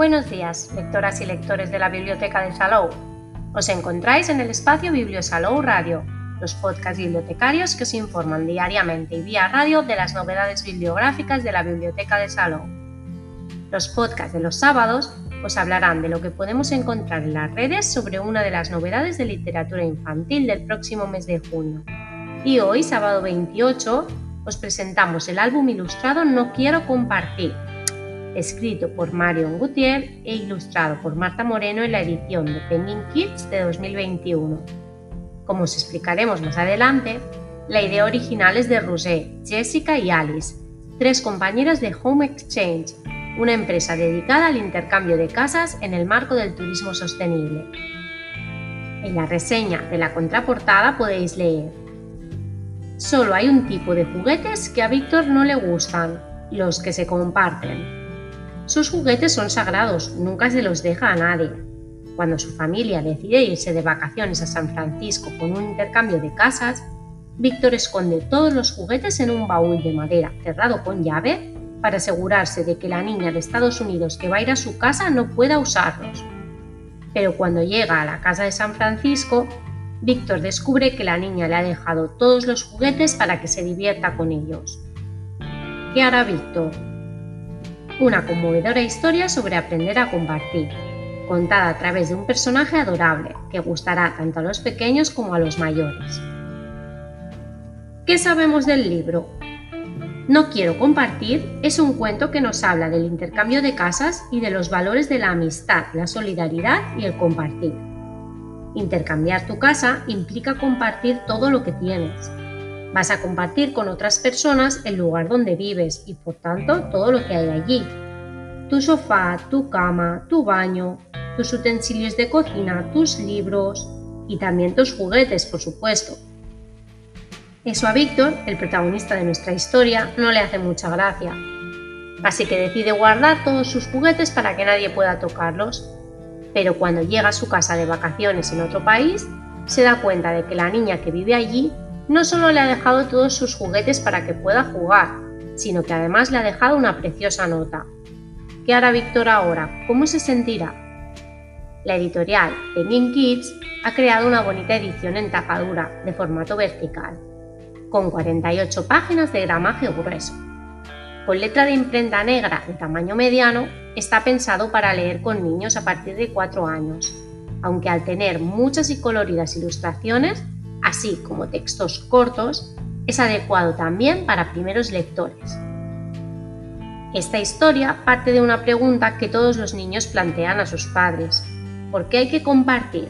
Buenos días, lectoras y lectores de la Biblioteca de Salou. Os encontráis en el espacio Bibliosalou Radio, los podcasts bibliotecarios que os informan diariamente y vía radio de las novedades bibliográficas de la Biblioteca de Salou. Los podcasts de los sábados os hablarán de lo que podemos encontrar en las redes sobre una de las novedades de literatura infantil del próximo mes de junio. Y hoy, sábado 28, os presentamos el álbum ilustrado No Quiero Compartir, escrito por Marion Gutiérrez e ilustrado por Marta Moreno en la edición de Penguin Kids de 2021. Como os explicaremos más adelante, la idea original es de Rosé, Jessica y Alice, tres compañeras de Home Exchange, una empresa dedicada al intercambio de casas en el marco del turismo sostenible. En la reseña de la contraportada podéis leer Solo hay un tipo de juguetes que a Víctor no le gustan, los que se comparten. Sus juguetes son sagrados, nunca se los deja a nadie. Cuando su familia decide irse de vacaciones a San Francisco con un intercambio de casas, Víctor esconde todos los juguetes en un baúl de madera cerrado con llave para asegurarse de que la niña de Estados Unidos que va a ir a su casa no pueda usarlos. Pero cuando llega a la casa de San Francisco, Víctor descubre que la niña le ha dejado todos los juguetes para que se divierta con ellos. ¿Qué hará Víctor? Una conmovedora historia sobre aprender a compartir, contada a través de un personaje adorable que gustará tanto a los pequeños como a los mayores. ¿Qué sabemos del libro? No quiero compartir es un cuento que nos habla del intercambio de casas y de los valores de la amistad, la solidaridad y el compartir. Intercambiar tu casa implica compartir todo lo que tienes, Vas a compartir con otras personas el lugar donde vives y por tanto todo lo que hay allí. Tu sofá, tu cama, tu baño, tus utensilios de cocina, tus libros y también tus juguetes, por supuesto. Eso a Víctor, el protagonista de nuestra historia, no le hace mucha gracia. Así que decide guardar todos sus juguetes para que nadie pueda tocarlos. Pero cuando llega a su casa de vacaciones en otro país, se da cuenta de que la niña que vive allí no solo le ha dejado todos sus juguetes para que pueda jugar, sino que además le ha dejado una preciosa nota. ¿Qué hará Víctor ahora? ¿Cómo se sentirá? La editorial Penguin Kids ha creado una bonita edición en tapadura de formato vertical, con 48 páginas de gramaje grueso. Con letra de imprenta negra de tamaño mediano, está pensado para leer con niños a partir de 4 años, aunque al tener muchas y coloridas ilustraciones así como textos cortos, es adecuado también para primeros lectores. Esta historia parte de una pregunta que todos los niños plantean a sus padres. ¿Por qué hay que compartir?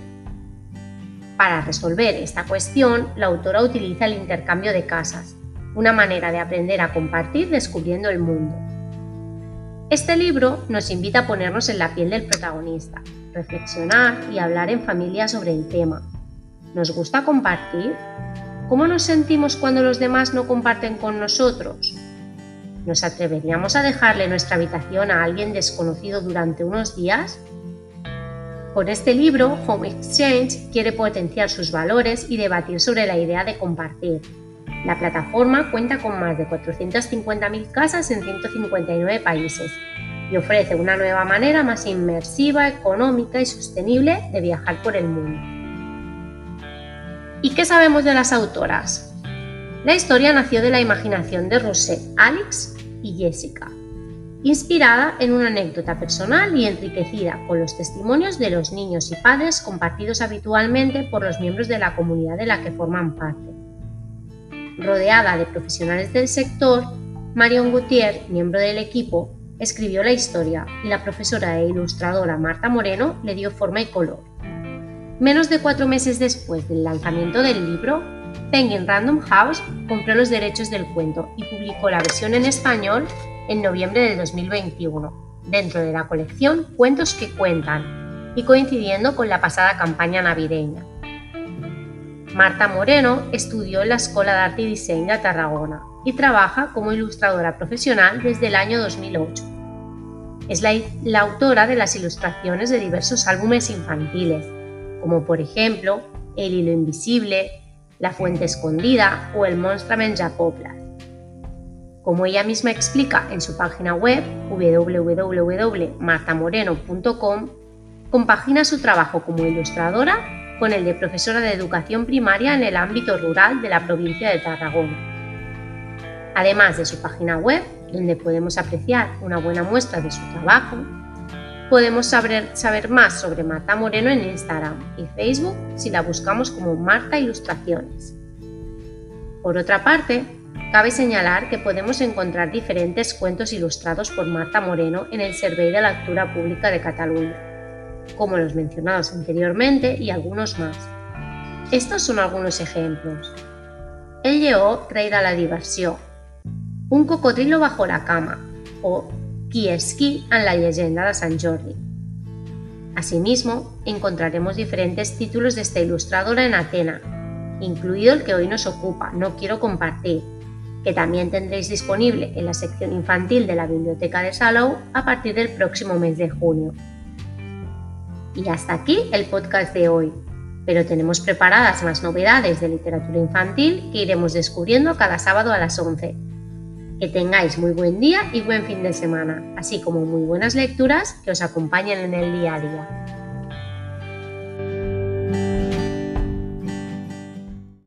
Para resolver esta cuestión, la autora utiliza el intercambio de casas, una manera de aprender a compartir descubriendo el mundo. Este libro nos invita a ponernos en la piel del protagonista, reflexionar y hablar en familia sobre el tema, ¿Nos gusta compartir? ¿Cómo nos sentimos cuando los demás no comparten con nosotros? ¿Nos atreveríamos a dejarle nuestra habitación a alguien desconocido durante unos días? Con este libro, Home Exchange quiere potenciar sus valores y debatir sobre la idea de compartir. La plataforma cuenta con más de 450.000 casas en 159 países y ofrece una nueva manera más inmersiva, económica y sostenible de viajar por el mundo. ¿Y qué sabemos de las autoras? La historia nació de la imaginación de Rosé, Alex y Jessica, inspirada en una anécdota personal y enriquecida con los testimonios de los niños y padres compartidos habitualmente por los miembros de la comunidad de la que forman parte. Rodeada de profesionales del sector, Marion Gutiérrez, miembro del equipo, escribió la historia y la profesora e ilustradora Marta Moreno le dio forma y color. Menos de cuatro meses después del lanzamiento del libro, Penguin Random House compró los derechos del cuento y publicó la versión en español en noviembre del 2021, dentro de la colección Cuentos que Cuentan, y coincidiendo con la pasada campaña navideña. Marta Moreno estudió en la Escuela de Arte y Diseño de Tarragona y trabaja como ilustradora profesional desde el año 2008. Es la, la autora de las ilustraciones de diversos álbumes infantiles, como por ejemplo El hilo invisible, La fuente escondida o El monstruo menjapoplas. Como ella misma explica en su página web www.martamoreno.com, compagina su trabajo como ilustradora con el de profesora de educación primaria en el ámbito rural de la provincia de Tarragona. Además de su página web, donde podemos apreciar una buena muestra de su trabajo, podemos saber, saber más sobre Marta Moreno en Instagram y Facebook si la buscamos como Marta Ilustraciones. Por otra parte, Cabe señalar que podemos encontrar diferentes cuentos ilustrados por Marta Moreno en el Servei de Lectura Pública de Cataluña, como los mencionados anteriormente y algunos más. Estos son algunos ejemplos. El lleó traída la diversión, Un cocodrilo bajo la cama o Qui esquí en la leyenda de San Jordi. Asimismo, encontraremos diferentes títulos de esta ilustradora en Atena, incluido el que hoy nos ocupa, No quiero compartir, que también tendréis disponible en la sección infantil de la biblioteca de Salou a partir del próximo mes de junio. Y hasta aquí el podcast de hoy, pero tenemos preparadas más novedades de literatura infantil que iremos descubriendo cada sábado a las 11. Que tengáis muy buen día y buen fin de semana, así como muy buenas lecturas que os acompañen en el día a día.